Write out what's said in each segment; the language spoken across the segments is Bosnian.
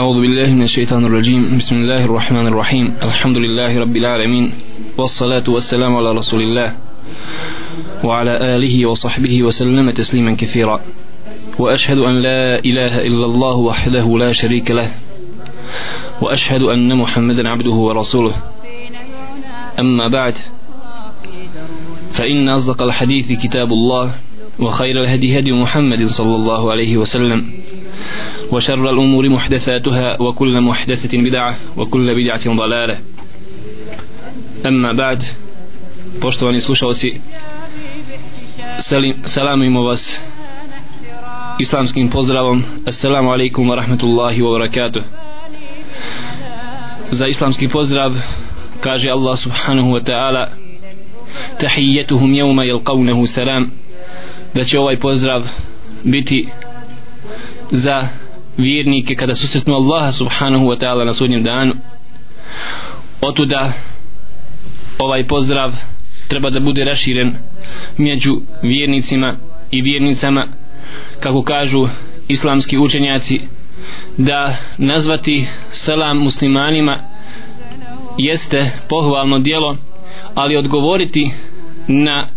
أعوذ بالله من الشيطان الرجيم. بسم الله الرحمن الرحيم. الحمد لله رب العالمين. والصلاة والسلام على رسول الله وعلى آله وصحبه وسلم تسليما كثيرا. وأشهد أن لا إله إلا الله وحده لا شريك له. وأشهد أن محمدا عبده ورسوله. أما بعد فإن أصدق الحديث كتاب الله وخير الهدي هدي محمد صلى الله عليه وسلم. وشر الأمور محدثاتها وكل محدثة بدعة وكل بدعة ضلالة أما بعد poštovani slušalci selamimo vas islamskim pozdravom assalamu alaikum wa rahmatullahi wa barakatuh za islamski pozdrav kaže Allah subhanahu wa ta'ala tahiyyatuhum yawma yalqawnahu salam da će ovaj pozdrav biti za vjernike kada susretnu Allaha subhanahu wa ta'ala na sudnjem danu otuda ovaj pozdrav treba da bude raširen među vjernicima i vjernicama kako kažu islamski učenjaci da nazvati selam muslimanima jeste pohvalno dijelo ali odgovoriti na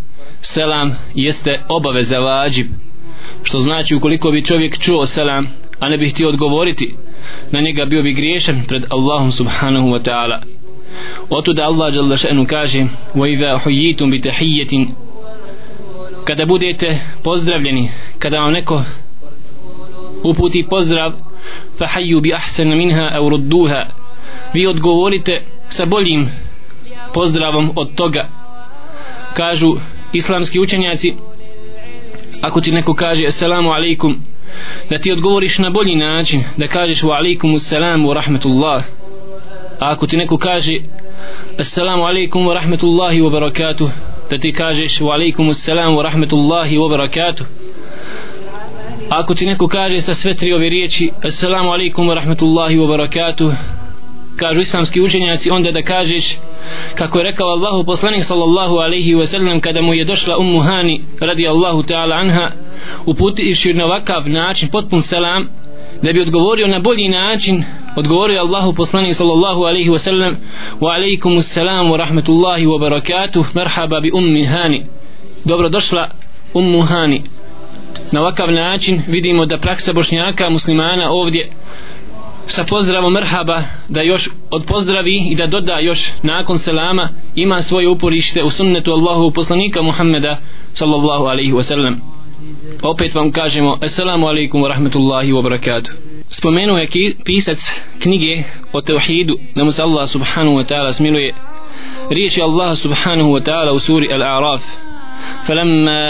selam jeste obaveza vađib što znači ukoliko bi čovjek čuo selam a ne bi htio odgovoriti na njega bio bi griješan pred Allahom subhanahu wa ta'ala. Otuda Allah jalla še'nu kaže wa idha hujitum bi kada budete pozdravljeni kada vam neko uputi pozdrav فَحَيُّ بِأَحْسَنَ bi أَوْ رُدُّوهَا aw vi odgovorite sa boljim pozdravom od toga kažu islamski učenjaci. Ako ti neko kaže assalamu alaikum da ti odgovoriš na bolji način da kažeš wa alaikum assalamu wa rahmatullah. A ako ti neko kaže assalamu alaikum wa rahmatullahi wa barakatuh da ti kažeš wa alaikum assalamu wa rahmatullahi wa barakatuh. Ako ti neko kaže sa sve tri ove riječi assalamu alaikum wa rahmatullahi wa barakatuh kažu islamski učenjaci onda da kažeš kako je rekao Allahu poslanik sallallahu alaihi wa sallam kada mu je došla ummu Hani radi Allahu ta'ala anha uputivši na ovakav način potpun selam da bi odgovorio na bolji način odgovorio Allahu poslanik sallallahu alaihi wa sallam wa alaikum salam wa rahmatullahi wa barakatuh merhaba bi ummi Hani. Dobro došla ummu Hani. Na ovakav način vidimo da praksa bošnjaka muslimana ovdje sa pozdravom merhaba da još odpozdravi i da doda još nakon selama ima svoje uporište u sunnetu Allahu poslanika Muhammeda sallallahu alaihi wasallam opet vam kažemo assalamu alaikum wa rahmatullahi wa barakatuh spomenuo je pisac knjige o tevhidu da mu se Allah subhanahu wa ta'ala smiluje riječi Allah subhanahu wa ta'ala u suri Al-A'raf فلما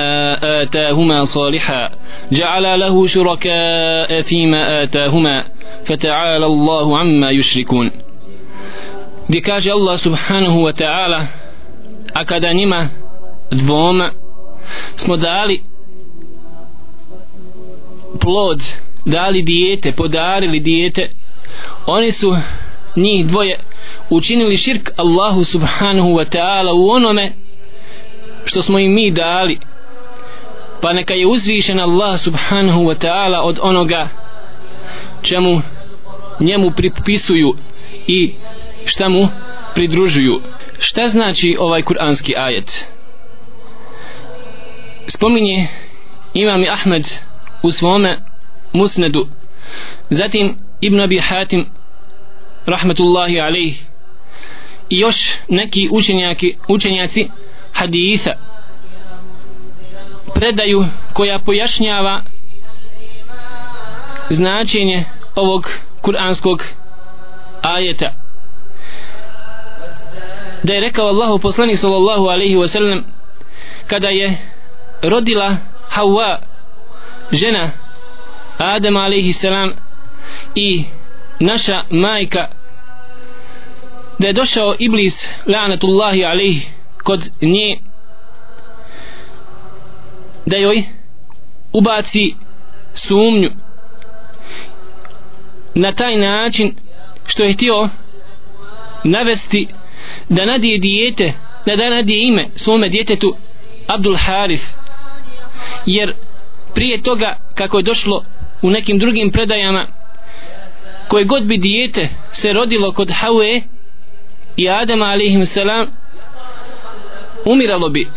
آتاهما صالحا جعل له شركاء فيما آتاهما فتعالى الله عما يشركون gdje kaže Allah subhanahu wa ta'ala a kada njima plod dali dijete podarili dijete oni su njih dvoje učinili širk Allahu subhanahu wa ta'ala u onome što smo im mi dali. Pa neka je uzvišen Allah subhanahu wa ta'ala od onoga čemu njemu pripisuju i šta mu pridružuju. Šta znači ovaj kuranski ajet? Spominje imam i Ahmed u svome musnedu. Zatim Ibn Abi Hatim rahmetullahi alaih i još neki učenjaki, učenjaci haditha predaju koja pojašnjava značenje ovog kuranskog ajeta. Da je rekao Allahu poslanik sallallahu alaihi wa sallam kada je rodila Hawa žena Adam alaihi salam i naša majka da je došao Iblis la'natullahi alaihi kod nje da joj ubaci sumnju. Na taj način što je htio navesti da nadije dijete da da nadije ime svome djetetu Abdul Harif jer prije toga kako je došlo u nekim drugim predajama koje god bi dijete se rodilo kod Hawe i Adama alihim salam umiralo bi.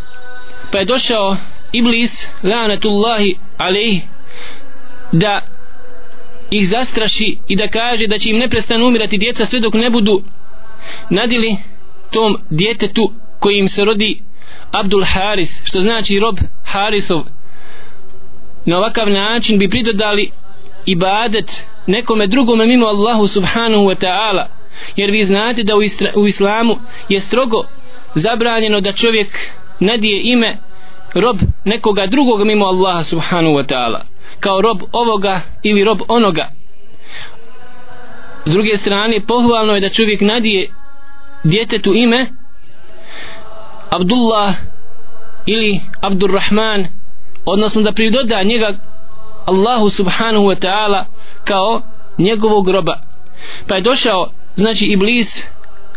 Pa je došao Iblis lanatullahi alih da ih zastraši i da kaže da će im neprestano umirati djeca sve dok ne budu nadili tom djetetu koji im se rodi Abdul Harith što znači rob Harisov na ovakav način bi pridodali ibadet nekome drugome mimo Allahu subhanahu wa ta'ala. Jer vi znate da u, istra, u islamu je strogo zabranjeno da čovjek nadije ime rob nekoga drugog mimo Allaha subhanahu wa ta'ala. Kao rob ovoga ili rob onoga. S druge strane pohvalno je da čovjek nadije djetetu ime Abdullah ili Abdurrahman odnosno da pridoda njega Allahu subhanahu wa ta'ala kao njegovog groba. Pa je došao znači Iblis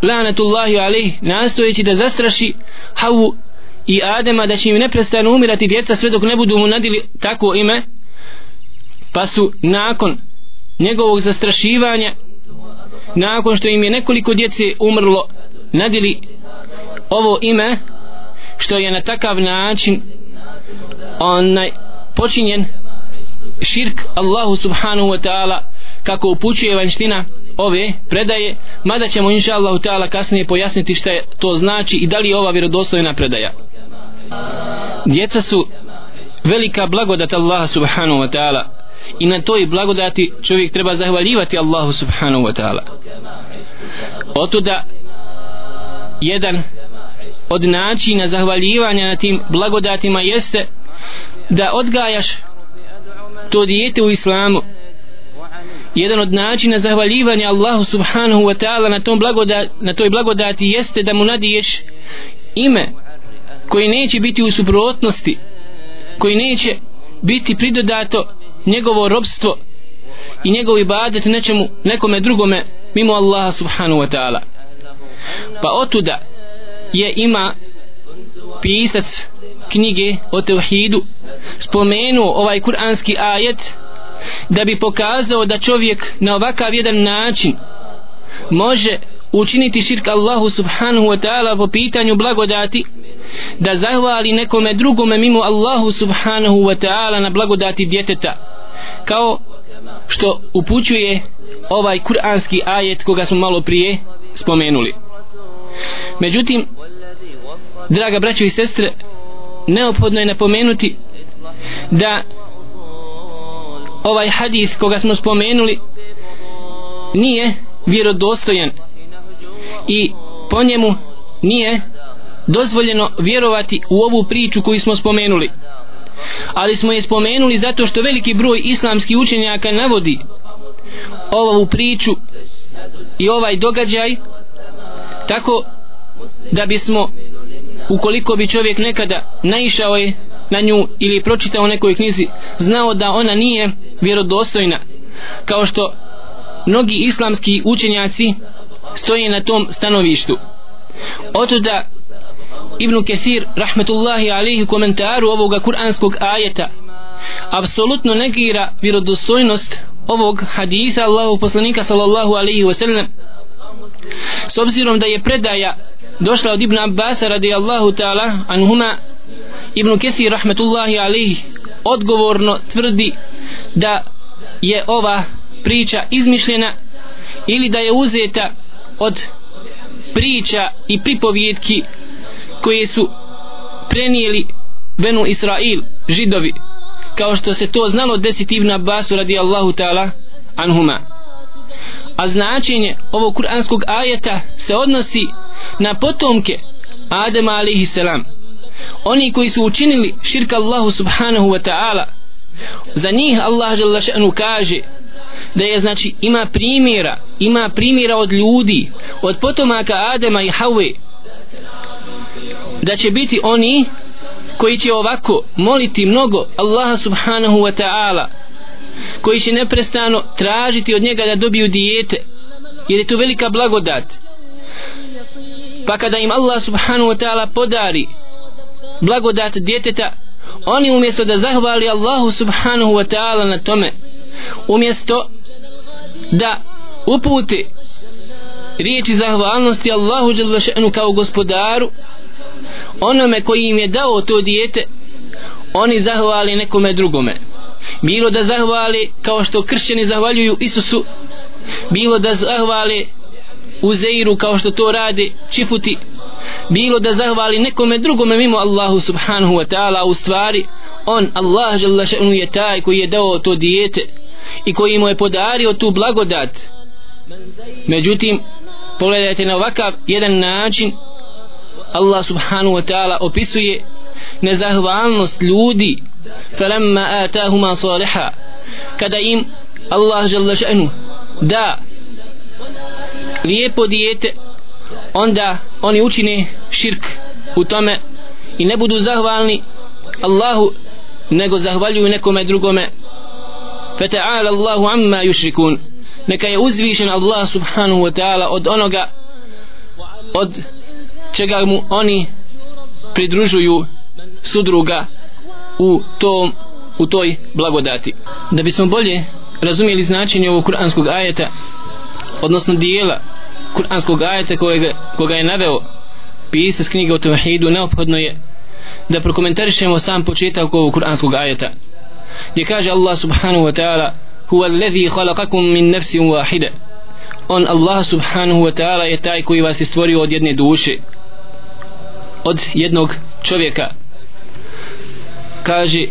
lanatullahi alih nastojeći da zastraši Havu i Adema da će im neprestano umirati djeca sve dok ne budu mu nadili takvo ime pa su nakon njegovog zastrašivanja nakon što im je nekoliko djece umrlo nadili ovo ime što je na takav način onaj počinjen širk Allahu subhanahu wa ta'ala kako upućuje vanština ove predaje mada ćemo inša Allahu ta'ala kasnije pojasniti šta je to znači i da li je ova vjerodostojna predaja. Djeca su velika blagodat Allaha subhanahu wa ta'ala i na toj blagodati čovjek treba zahvaljivati Allahu subhanahu wa ta'ala. Otuda jedan od načina zahvaljivanja na tim blagodatima jeste da odgajaš to dijete u islamu. Jedan od načina zahvaljivanja Allahu subhanahu wa ta'ala na, tom blagoda, na toj blagodati jeste da mu nadiješ ime koji neće biti u suprotnosti koji neće biti pridodato njegovo robstvo i njegov ibadet nečemu nekome drugome mimo Allaha subhanahu wa ta'ala. Pa otuda je ima pisac knjige o tevhidu spomenuo ovaj kuranski ajet da bi pokazao da čovjek na ovakav jedan način može učiniti širk Allahu subhanahu wa ta'ala po pitanju blagodati da zahvali nekome drugome mimo Allahu subhanahu wa ta'ala na blagodati djeteta kao što upućuje ovaj kuranski ajet koga smo malo prije spomenuli međutim draga braćo i sestre neophodno je napomenuti da ovaj hadis koga smo spomenuli nije vjerodostojan i po njemu nije dozvoljeno vjerovati u ovu priču koju smo spomenuli. Ali smo je spomenuli zato što veliki broj islamskih učenjaka navodi ovu priču i ovaj događaj tako da bismo ukoliko bi čovjek nekada naišao je na nju ili pročitao nekoj knjizi znao da ona nije vjerodostojna. Kao što mnogi islamski učenjaci stoje na tom stanovištu. Oto da Ibn Kathir rahmetullahi alihi komentaru ovoga kuranskog ajeta apsolutno negira vjerodostojnost ovog haditha Allahu poslanika sallallahu alaihi wasallam s obzirom da je predaja došla od Ibn Abbas radijallahu ta'ala anhuma. Ibn Kathir rahmetullahi alaihi odgovorno tvrdi da je ova priča izmišljena ili da je uzeta od priča i pripovjetki koje su prenijeli Benu Israil, židovi kao što se to znalo desiti Ibn Abbasu radijallahu ta'ala anhuma a značenje ovog kuranskog ajeta se odnosi na potomke Adama alaihi selam oni koji su učinili širka Allahu subhanahu wa ta'ala. Za njih Allah jalla kaže da je znači ima primjera ima primjera od ljudi od potomaka Adama i Hawe da će biti oni koji će ovako moliti mnogo Allaha subhanahu wa ta'ala koji će neprestano tražiti od njega da dobiju dijete jer je to velika blagodat. Pa kada im Allah subhanahu wa ta'ala podari blagodat djeteta oni umjesto da zahvali Allahu subhanahu wa ta'ala na tome umjesto da upute riječi zahvalnosti Allahu Đalešenu kao gospodaru onome koji im je dao to dijete oni zahvali nekome drugome bilo da zahvali kao što kršćani zahvaljuju Isusu bilo da zahvali Uzeiru kao što to radi čiputi bilo da zahvali nekome drugome mimo Allahu subhanahu wa ta'ala u stvari on Allah je taj koji je dao to dijete i koji mu je podario tu blagodat. Međutim pogledajte na ovakav jedan način Allah subhanahu wa ta'ala opisuje nezahvalnost ljudi falamma آتاهما صالحا kada im Allah želešenu da lijepo dijete onda oni učine širk u tome i ne budu zahvalni Allahu nego zahvaljuju nekome drugome. fata'ala Allahu amma yushrikun neka je uzvišen Allah subhanahu wa ta'ala od onoga od čega mu oni pridružuju sudruga u tom u toj blagodati. Da bismo bolje razumijeli značenje ovog kuranskog ajeta odnosno dijela kuranskog ajeta kojega, koga je naveo pisac knjige o Tevhidu neophodno je da prokomentarišemo sam početak ovog kuranskog ajeta gdje kaže Allah subhanahu wa ta'ala huwa alladhi khalaqakum min nafsin wahida. On Allah subhanahu wa ta'ala je taj koji vas je stvorio od jedne duše od jednog čovjeka kaže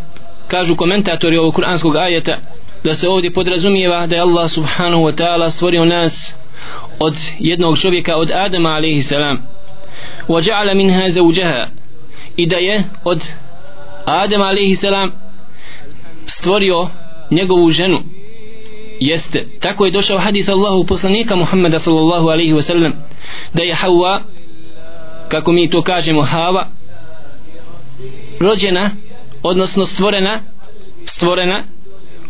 kažu komentatori ovog kuranskog ajeta da se ovdje podrazumijeva da je Allah subhanahu wa ta'ala stvorio nas od jednog čovjeka od Adama alaihi salam وجعل منها زوجها i da je od Adama alaihi salam stvorio njegovu ženu jeste tako je došao hadis Allahu poslanika Muhammeda sallallahu alaihi wa sallam da je Hawa kako mi to kažemo Hava rođena odnosno stvorena stvorena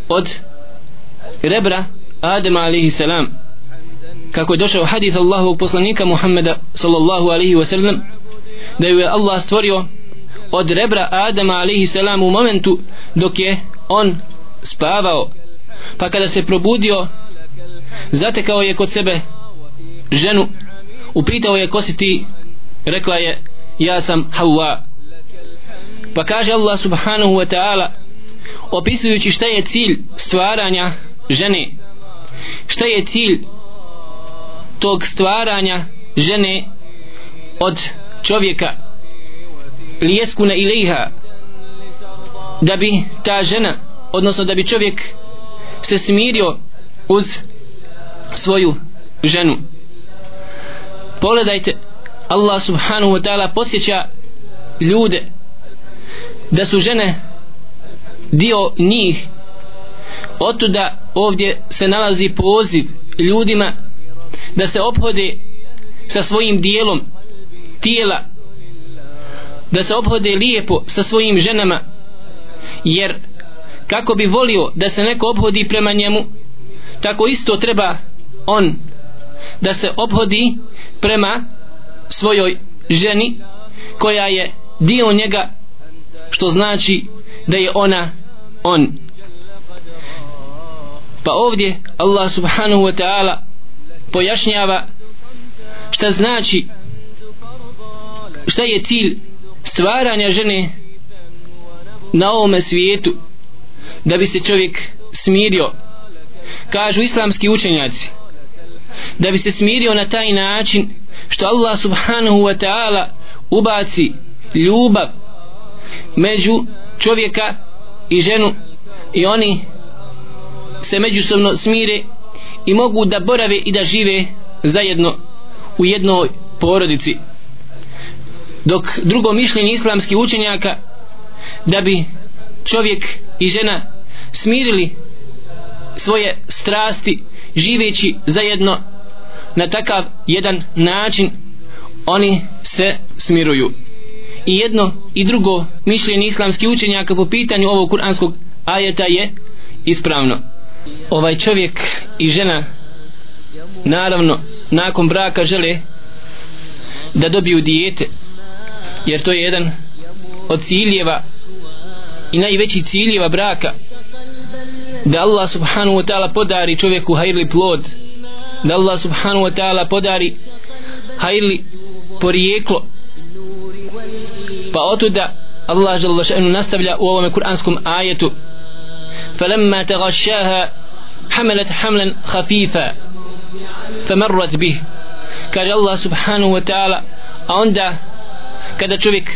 od rebra Adama alaihi salam. Kako je došao hadith Allahu poslanika Muhammeda sallallahu alaihi wa sallam da je Allah stvorio od rebra Adama alaihi salam u momentu dok je on spavao. Pa kada se probudio zatekao je kod sebe ženu upitao je ko si ti rekla je ja sam Hawa pa kaže Allah subhanahu wa ta'ala opisujući šta je cilj stvaranja žene šta je cilj tog stvaranja žene od čovjeka lijeskuna ilaiha da bi ta žena odnosno da bi čovjek se smirio uz svoju ženu. Pogledajte Allah subhanahu wa ta'ala posjeća ljude da su žene dio njih. Otuda ovdje se nalazi poziv ljudima da se ophode sa svojim dijelom tijela da se ophode lijepo sa svojim ženama jer kako bi volio da se neko obhodi prema njemu tako isto treba on da se obhodi prema svojoj ženi koja je dio njega što znači da je ona on. Pa ovdje Allah subhanahu wa ta'ala pojašnjava šta znači šta je cilj stvaranja žene na ovome svijetu da bi se čovjek smirio. Kažu islamski učenjaci da bi se smirio na taj način što Allah subhanahu wa ta'ala ubaci ljubav među čovjeka i ženu. I oni se međusobno smire i mogu da borave i da žive zajedno u jednoj porodici. Dok drugo mišljenje islamskih učenjaka da bi čovjek i žena smirili svoje strasti živeći zajedno na takav jedan način oni se smiruju i jedno i drugo mišljenje islamskih učenjaka po pitanju ovog kuranskog ajeta je ispravno. Ovaj čovjek i žena naravno nakon braka žele da dobiju dijete jer to je jedan od ciljeva i najveći ciljeva braka da Allah subhanahu wa ta'ala podari čovjeku hajrli plod da Allah subhanahu wa ta'ala podari hajrli porijeklo pa otuda Allah žele še'nu nastavlja u ovome kuranskom ajetu فلما تغشاها حملت حملا خفيفا فمرت به kaže Allah subhanahu wa ta'ala a onda kada čovjek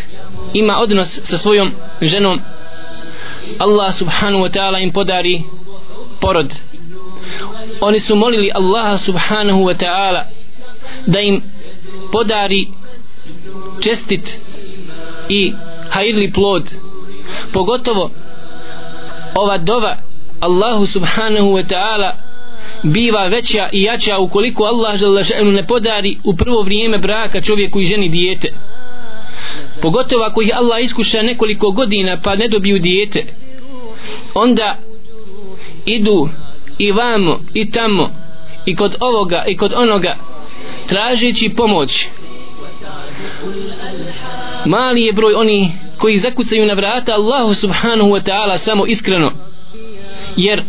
ima odnos sa svojom ženom Allah subhanahu wa ta'ala im podari porod oni su molili Allaha subhanahu wa ta'ala da im podari čestit i hajrli plod. Pogotovo ova dova Allahu subhanahu wa ta'ala biva veća i jača ukoliko Allah želešenu ne podari u prvo vrijeme braka čovjeku i ženi dijete. Pogotovo ako ih Allah iskuša nekoliko godina pa ne dobiju dijete onda idu i vamo i tamo i kod ovoga i kod onoga tražeći pomoć mali je broj oni koji zakucaju na vrata Allahu subhanahu wa ta'ala samo iskreno. Jer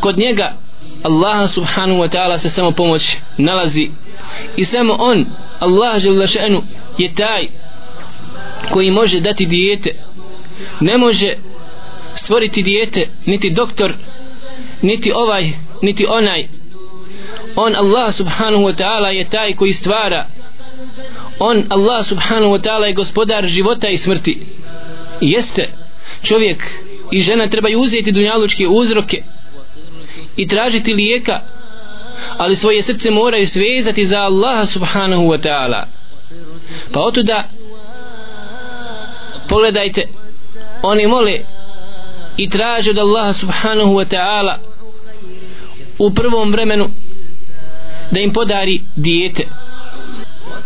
kod njega Allah subhanahu wa ta'ala se samo pomoć nalazi. I samo on Allah žele je taj koji može dati dijete. Ne može stvoriti dijete niti doktor niti ovaj niti onaj. On Allah subhanahu wa ta'ala je taj koji stvara on Allah subhanahu wa ta'ala je gospodar života i smrti. Jeste. Čovjek i žena trebaju uzeti dunjalučke uzroke i tražiti lijeka ali svoje srce moraju svezati za Allaha subhanahu wa ta'ala. Pa otuda pogledajte oni mole i traže od Allaha subhanahu wa ta'ala u prvom vremenu da im podari dijete.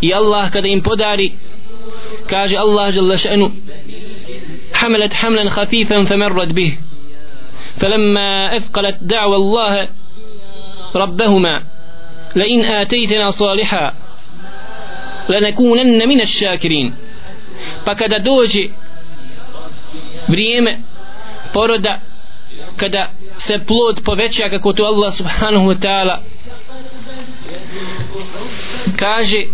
يا الله kada im podari كاج الله جل شانه حملت حملا خفيفا فمرت به فلما أثقلت دعوى الله ربهما لئن آتيتنا صالحا لنكونن من الشاكرين فكذا دوجي بريم فرد كذا سبلود بوفيتشا كوتو الله سبحانه وتعالى كاجي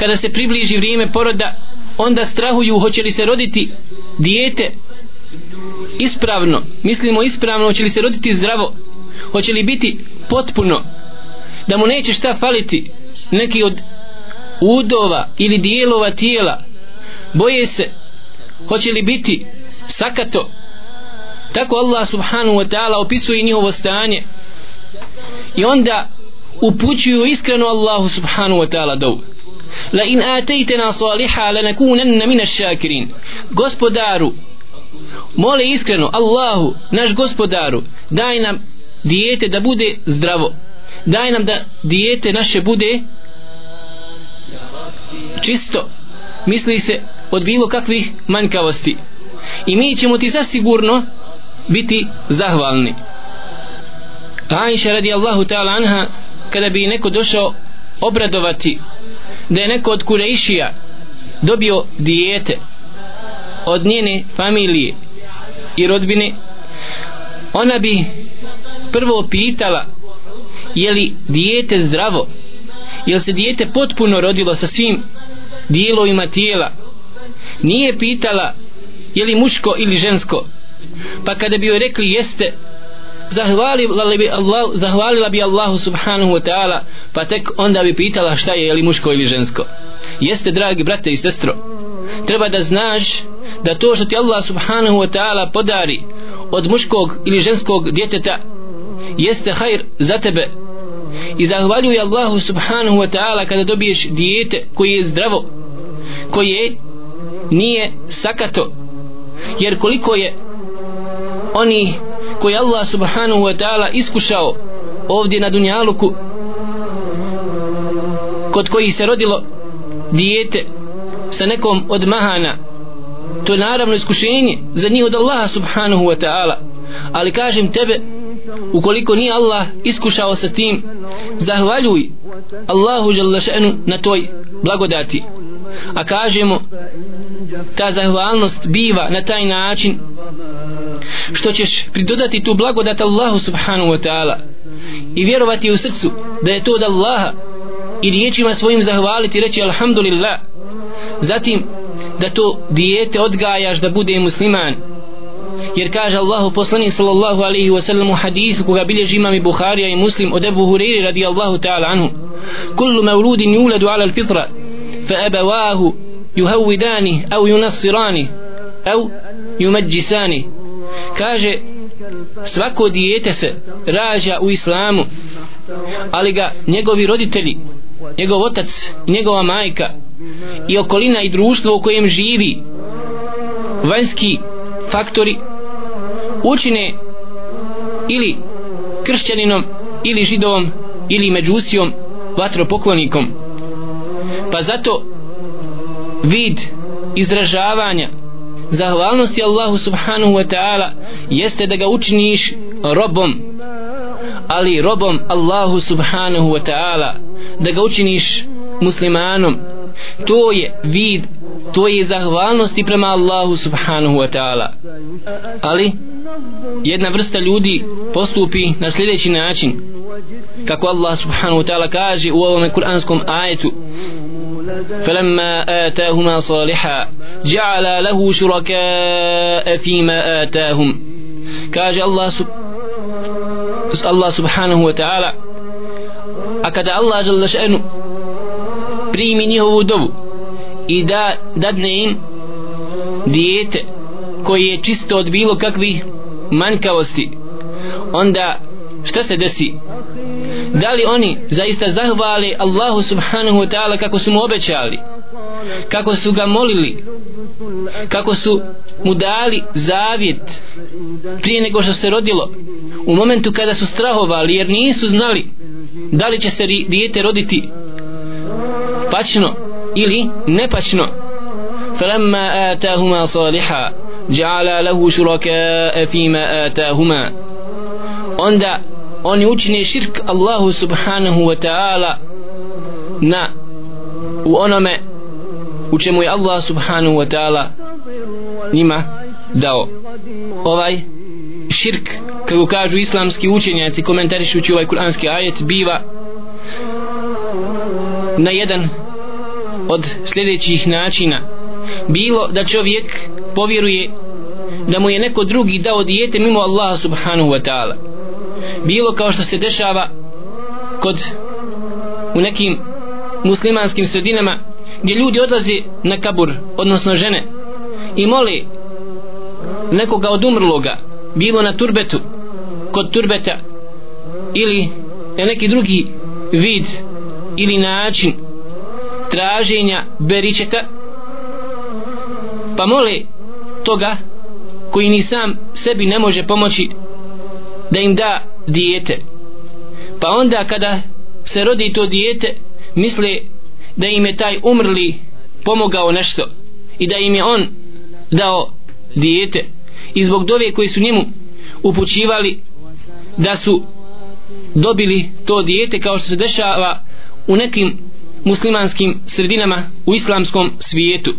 kada se približi vrijeme poroda onda strahuju hoće li se roditi dijete ispravno. Mislimo ispravno hoće li se roditi zdravo. Hoće li biti potpuno. Da mu neće šta faliti. Neki od udova ili dijelova tijela boje se hoće li biti sakato. Tako Allah subhanahu wa ta'ala opisuje njihovo stanje. I onda upućuju iskreno Allahu subhanahu wa ta'ala dovu la in atejtena saliha lanakunanna min ash-shakirin. Gospodaru mole iskreno Allahu naš gospodaru daj nam dijete da bude zdravo. Daj nam da dijete naše bude čisto. Misli se od bilo kakvih manjkavosti. I mi ćemo ti zasigurno biti zahvalni. Aisha radijallahu ta'ala anha kada bi neko došao obradovati da je neko od Kurejšija dobio dijete od njene familije i rodbine ona bi prvo pitala je li dijete zdravo? Je li se dijete potpuno rodilo sa svim dijelovima tijela? Nije pitala je li muško ili žensko. Pa kada bi joj rekli jeste zahvalila bi, Allah, zahvalila bi Allahu subhanahu wa ta'ala pa tek onda bi pitala šta je, je li muško ili žensko. Jeste dragi brate i sestro treba da znaš da to što ti Allah subhanahu wa ta'ala podari od muškog ili ženskog djeteta jeste hajr za tebe. I zahvaljuj Allahu subhanahu wa ta'ala kada dobiješ dijete koje je zdravo koje nije sakato. Jer koliko je oni koji Allah subhanahu wa ta'ala iskušao ovdje na dunjaluku kod koji se rodilo dijete sa nekom od mahana to je naravno iskušenje za njih od Allaha subhanahu wa ta'ala. Ali kažem tebe ukoliko nije Allah iskušao sa tim zahvaljuj Allahu še'nu na toj blagodati. A kažemo ta zahvalnost biva na taj način što ćeš pridodati tu blagodat Allahu subhanahu wa ta'ala i vjerovati u srcu da je to od Allaha i riječima svojim zahvaliti reći alhamdulillah. Zatim da to dijete odgajaš da bude musliman. Jer kaže Allahu poslanik sallallahu alaihi wasallam u hadithu koga bilježi imam i Buharija i Muslim od Ebu Hureyri radijallahu ta'ala anhu. Kullu mevludin yuladu ala al-fitra fa abawahu yuhawidani au yunassirani au yumajjisani kaže svako dijete se rađa u islamu ali ga njegovi roditelji njegov otac i njegova majka i okolina i društvo u kojem živi vanjski faktori učine ili kršćaninom ili židovom ili međusijom vatropoklonikom. Pa zato vid izražavanja zahvalnosti Allahu subhanahu wa ta'ala jeste da ga učiniš robom ali robom Allahu subhanahu wa ta'ala da ga učiniš muslimanom. To je vid to je zahvalnosti prema Allahu subhanahu wa ta'ala. Ali jedna vrsta ljudi postupi na sljedeći način. Kako Allah subhanahu wa ta'ala kaže u ovom kuranskom ajetu فلما آتاهما صالحا جعل له شركاء فيما آتاهم كاج الله سب... الله سبحانه وتعالى أكد الله جل شأنه primi njihovu dovu i da dadne im dijete koje je čisto od bilo kakvih manjkavosti onda šta se desi da li oni zaista zahvali Allahu subhanahu wa ta'ala kako su mu obećali kako su ga molili kako su mu dali zavjet prije nego što se rodilo u momentu kada su strahovali jer nisu znali da li će se dijete roditi pačno ili nepačno فلما آتاهما صالحا جعل له شركاء فيما آتاهما onda oni učine širk Allahu subhanahu wa ta'ala na u onome u čemu je Allah subhanahu wa ta'ala njima dao. Ovaj širk kako kažu islamski učenjaci komentarišući ovaj kuranski ajet biva na jedan od sljedećih načina. Bilo da čovjek povjeruje da mu je neko drugi dao dijete mimo Allaha subhanahu wa ta'ala bilo kao što se dešava kod u nekim muslimanskim sredinama gdje ljudi odlaze na kabur odnosno žene i moli nekoga od umrloga bilo na turbetu kod turbeta ili na neki drugi vid ili način traženja beričeta pa mole toga koji ni sam sebi ne može pomoći da im da dijete. Pa onda kada se rodi to dijete misle da im je taj umrli pomogao nešto i da im je on dao dijete. I zbog dove koji su njemu upućivali da su dobili to dijete kao što se dešava u nekim muslimanskim sredinama u islamskom svijetu.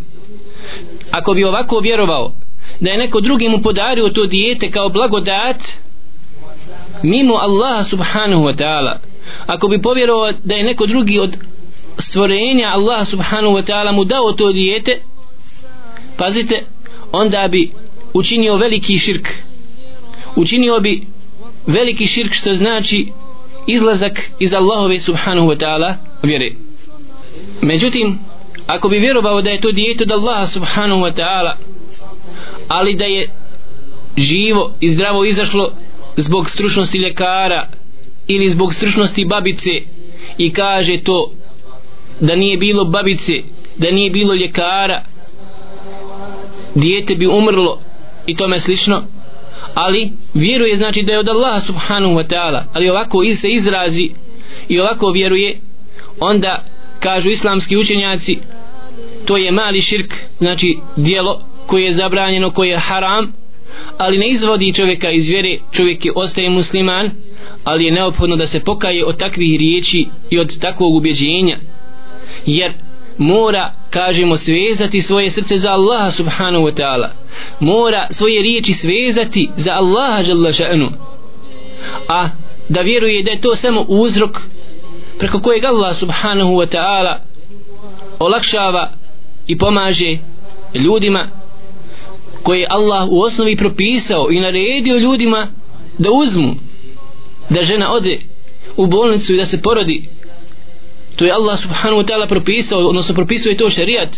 Ako bi ovako vjerovao da je neko drugi mu podario to dijete kao blagodat mimo Allaha subhanahu wa ta'ala. Ako bi povjerovao da je neko drugi od stvorenja Allaha subhanahu wa ta'ala mu dao to dijete pazite onda bi učinio veliki širk. Učinio bi veliki širk što znači izlazak iz Allahove subhanahu wa ta'ala vjere. Međutim ako bi vjerovao da je to dijete od Allaha subhanahu wa ta'ala ali da je živo i zdravo izašlo zbog stručnosti ljekara ili zbog stručnosti babice i kaže to da nije bilo babice da nije bilo ljekara dijete bi umrlo i tome slično. Ali vjeruje znači da je od Allaha subhanahu wa ta'ala ali ovako se izrazi i ovako vjeruje onda kažu islamski učenjaci to je mali širk znači dijelo koje je zabranjeno koje je haram ali ne izvodi čovjeka iz vjere čovjek je ostaje musliman ali je neophodno da se pokaje od takvih riječi i od takvog ubjeđenja. Jer mora kažemo svezati svoje srce za Allaha subhanahu wa ta'ala. Mora svoje riječi svezati za Allaha jalla ša'nu a da vjeruje da je to samo uzrok preko kojeg Allah subhanahu wa ta'ala olakšava i pomaže ljudima koje Allah u osnovi propisao i naredio ljudima da uzmu da žena ode u bolnicu i da se porodi. To je Allah subhanahu wa ta'ala propisao odnosno propisuje to šarijat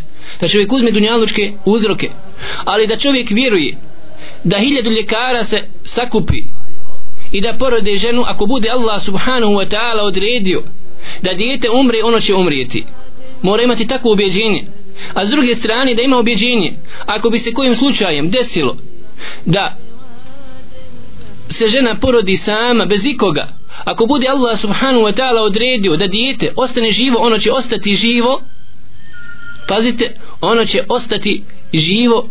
da čovjek uzme dunjalučke uzroke. Ali da čovjek vjeruje da hiljadu ljekara se sakupi i da porode ženu ako bude Allah subhanahu wa ta'ala odredio da dijete umre ono će umrijeti. Mora imati takvo objeđenje a s druge strane da ima objeđenje. Ako bi se kojim slučajem desilo da se žena porodi sama bez ikoga ako bude Allah subhanahu wa ta'ala odredio da dijete ostane živo ono će ostati živo pazite ono će ostati živo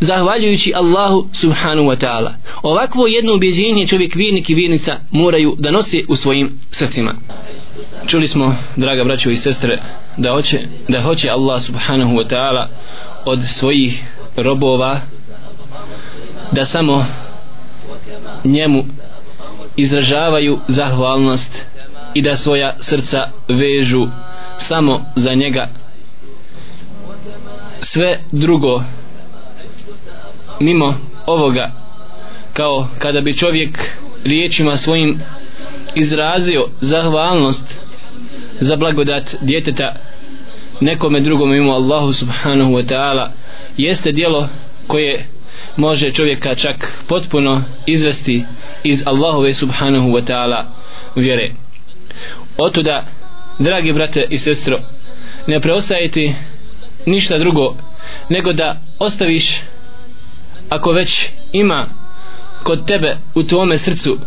zahvaljujući Allahu subhanahu wa ta'ala. Ovakvo jedno ubjeđenje čovjek vjernik i vjernica moraju da nose u svojim srcima. Čuli smo draga braćo i sestre da hoće, da hoće Allah subhanahu wa ta'ala od svojih robova da samo njemu izražavaju zahvalnost i da svoja srca vežu samo za njega. Sve drugo mimo ovoga kao kada bi čovjek riječima svojim izrazio zahvalnost za blagodat djeteta nekome drugom mimo Allahu subhanahu wa ta'ala jeste dijelo koje može čovjeka čak potpuno izvesti iz Allahove subhanahu wa ta'ala vjere. Otuda dragi brate i sestro ne preostajeti ništa drugo nego da ostaviš ako već ima kod tebe u tvome srcu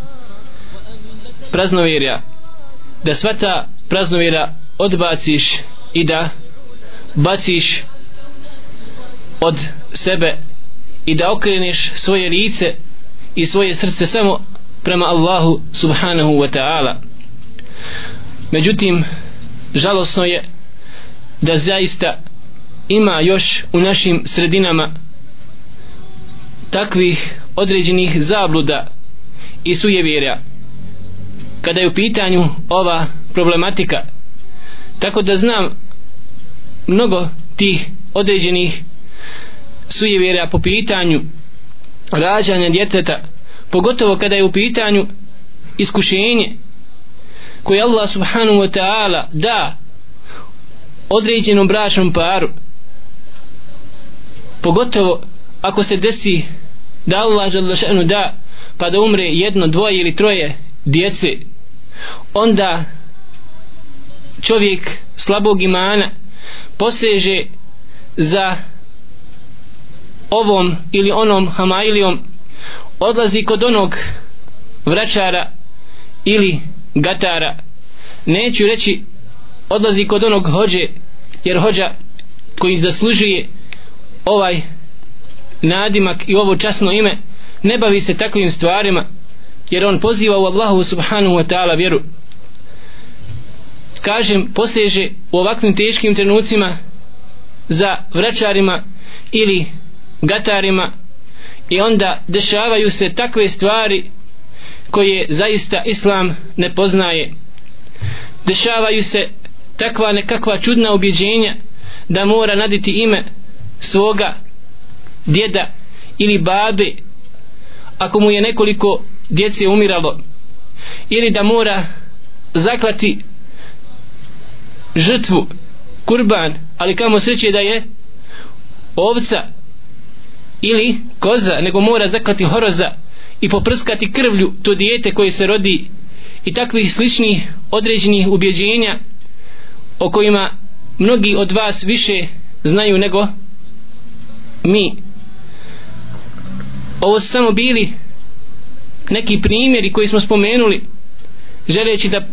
praznovjerja da sva ta odbaciš i da baciš od sebe i da okreneš svoje lice i svoje srce samo prema Allahu subhanahu wa ta'ala. Međutim žalosno je da zaista ima još u našim sredinama takvih određenih zabluda i sujevjerja kada je u pitanju ova problematika. Tako da znam mnogo tih određenih sujevjera po pitanju rađanja djeteta pogotovo kada je u pitanju iskušenje koje Allah subhanahu wa ta'ala da određenom bračnom paru. Pogotovo ako se desi da Allah da pa da umre jedno, dvoje ili troje djece onda čovjek slabog imana poseže za ovom ili onom hamailijom odlazi kod onog vraćara ili gatara. Neću reći odlazi kod onog hođe jer hođa koji zaslužuje ovaj nadimak i ovo časno ime ne bavi se takvim stvarima jer on poziva u Allahu subhanahu wa ta'ala vjeru. Kažem poseže u ovakvim teškim trenucima za vraćarima ili gatarima i onda dešavaju se takve stvari koje zaista islam ne poznaje. Dešavaju se takva nekakva čudna objeđenja da mora naditi ime svoga djeda ili babe. Ako mu je nekoliko djece umiralo ili da mora zaklati žrtvu kurban ali kamo sreće da je ovca ili koza nego mora zaklati horoza i poprskati krvlju to dijete koje se rodi i takvih sličnih određenih ubjeđenja o kojima mnogi od vas više znaju nego mi. Ovo su samo bili neki primjeri koji smo spomenuli želeći da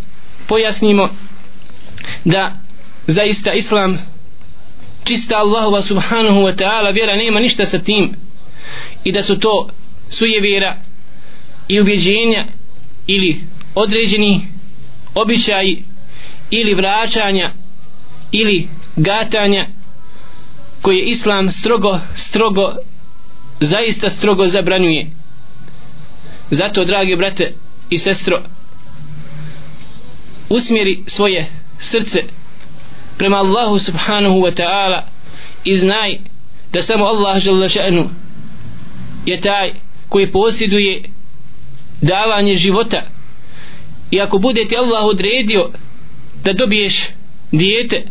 pojasnimo da zaista islam čista Allahova subhanahu wa ta'ala vjera nema ništa sa tim i da su to suje vjera i ubjeđenja ili određeni običaji ili vraćanja ili gatanja koje islam strogo strogo zaista strogo zabranjuje zato dragi brate i sestro usmjeri svoje srce prema Allahu subhanahu wa ta'ala i znaj da samo Allah žele še'nu je taj koji posjeduje davanje života. I ako bude ti Allah odredio da dobiješ dijete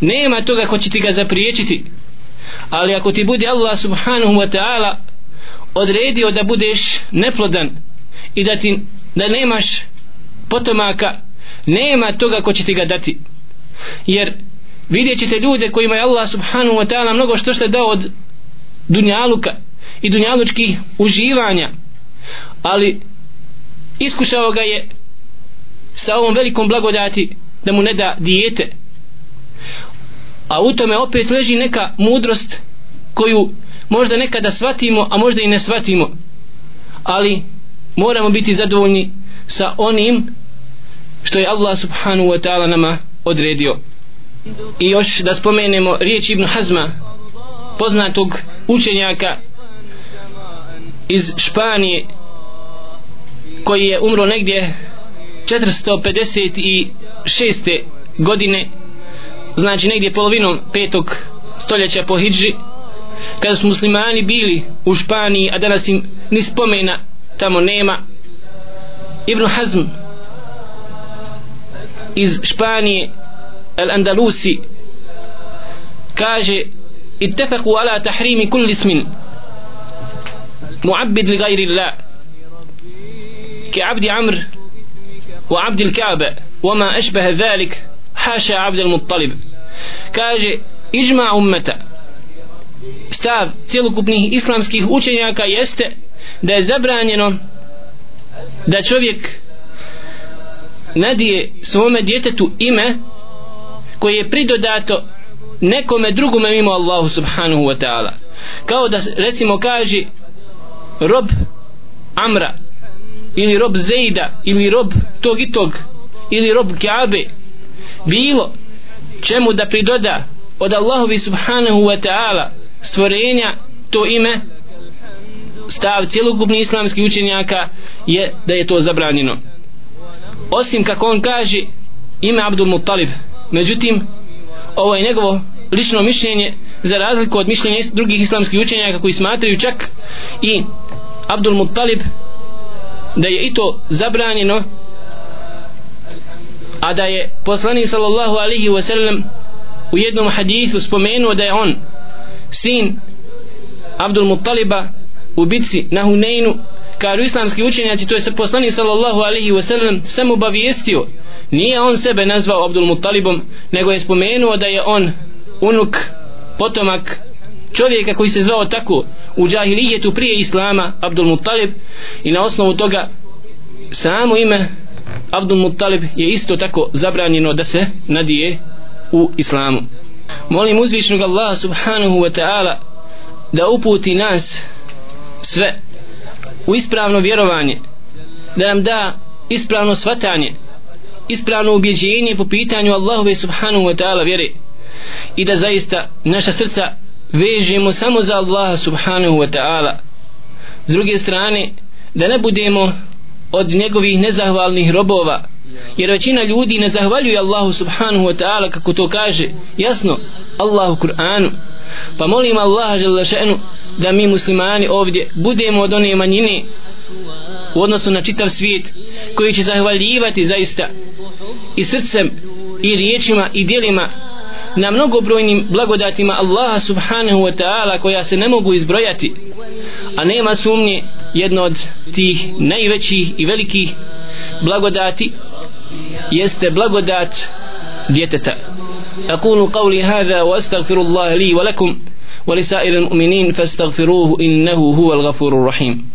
nema toga ko će ti ga zapriječiti. Ali ako ti bude Allah subhanahu wa ta'ala odredio da budeš neplodan i da ti da nemaš potomaka nema toga ko će ti ga dati. Jer vidjet ćete ljude kojima je Allah subhanahu wa ta'ala mnogo što što dao od dunjaluka i dunjalučkih uživanja. Ali iskušao ga je sa ovom velikom blagodati da mu ne da dijete. A u tome opet leži neka mudrost koju možda nekada shvatimo a možda i ne shvatimo ali moramo biti zadovoljni sa onim što je Allah subhanahu wa ta'ala nama odredio i još da spomenemo riječ Ibn Hazma poznatog učenjaka iz Španije koji je umro negdje 456. godine znači negdje polovinom petog stoljeća po Hidži kada su muslimani bili u Španiji a danas im ni spomena tamo nema Ibn Hazm iz Španije Al-Andalusi kaže اتفقوا على تحريم كل اسم معبد لغير الله كعبد عمرو وعبد الكعبة وما أشبه ذلك حاشا عبد المطلب kaže iđma ummeta stav cjelokupnih islamskih učenjaka jeste da je zabranjeno da čovjek nadije svome djetetu ime koje je pridodato nekome drugome mimo Allahu subhanahu wa ta'ala. Kao da recimo kaže rob Amra ili rob Zejda ili rob tog i tog ili rob Kaabe bilo čemu da pridoda od Allahovi subhanahu wa ta'ala stvorenja to ime stav cjelokupni islamski učenjaka je da je to zabranjeno. Osim kako on kaže ime Abdul Muttalib. Međutim ovo je njegovo lično mišljenje za razliku od mišljenja drugih islamskih učenjaka koji smatraju čak i Abdul Muttalib da je i to zabranjeno a da je poslanik sallallahu alihi wasallam u jednom hadithu spomenuo da je on sin Abdul Muttaliba u bitci na Huneinu kažu islamski učenjaci to je se poslanik sallallahu alaihi wasallam sam obavijestio. Nije on sebe nazvao Abdul Muttalibom nego je spomenuo da je on unuk potomak čovjeka koji se zvao tako u džahilijetu prije islama Abdul Muttalib. I na osnovu toga samo ime Abdul Muttalib je isto tako zabranjeno da se nadije u islamu molim uzvišnog Allaha subhanahu wa ta'ala da uputi nas sve u ispravno vjerovanje da nam da ispravno svatanje ispravno ubjeđenje po pitanju Allahove subhanahu wa ta'ala vjere i da zaista naša srca vežemo samo za Allaha subhanahu wa ta'ala. S druge strane da ne budemo od njegovih nezahvalnih robova jer većina ljudi ne zahvaljuje Allahu subhanahu wa ta'ala kako to kaže jasno Allahu Kur'anu. Pa molim Allaha še'nu da mi muslimani ovdje budemo od one manjine u odnosu na čitav svijet koji će zahvaljivati zaista i srcem i riječima i dijelima na mnogobrojnim blagodatima Allaha subhanahu wa ta'ala koja se ne mogu izbrojati. A nema sumnje jedno od tih najvećih i velikih blagodati jeste blagodat djeteta أقول قولي هذا وأستغفر الله لي ولكم ولسائر المؤمنين فاستغفروه إنه هو الغفور الرحيم.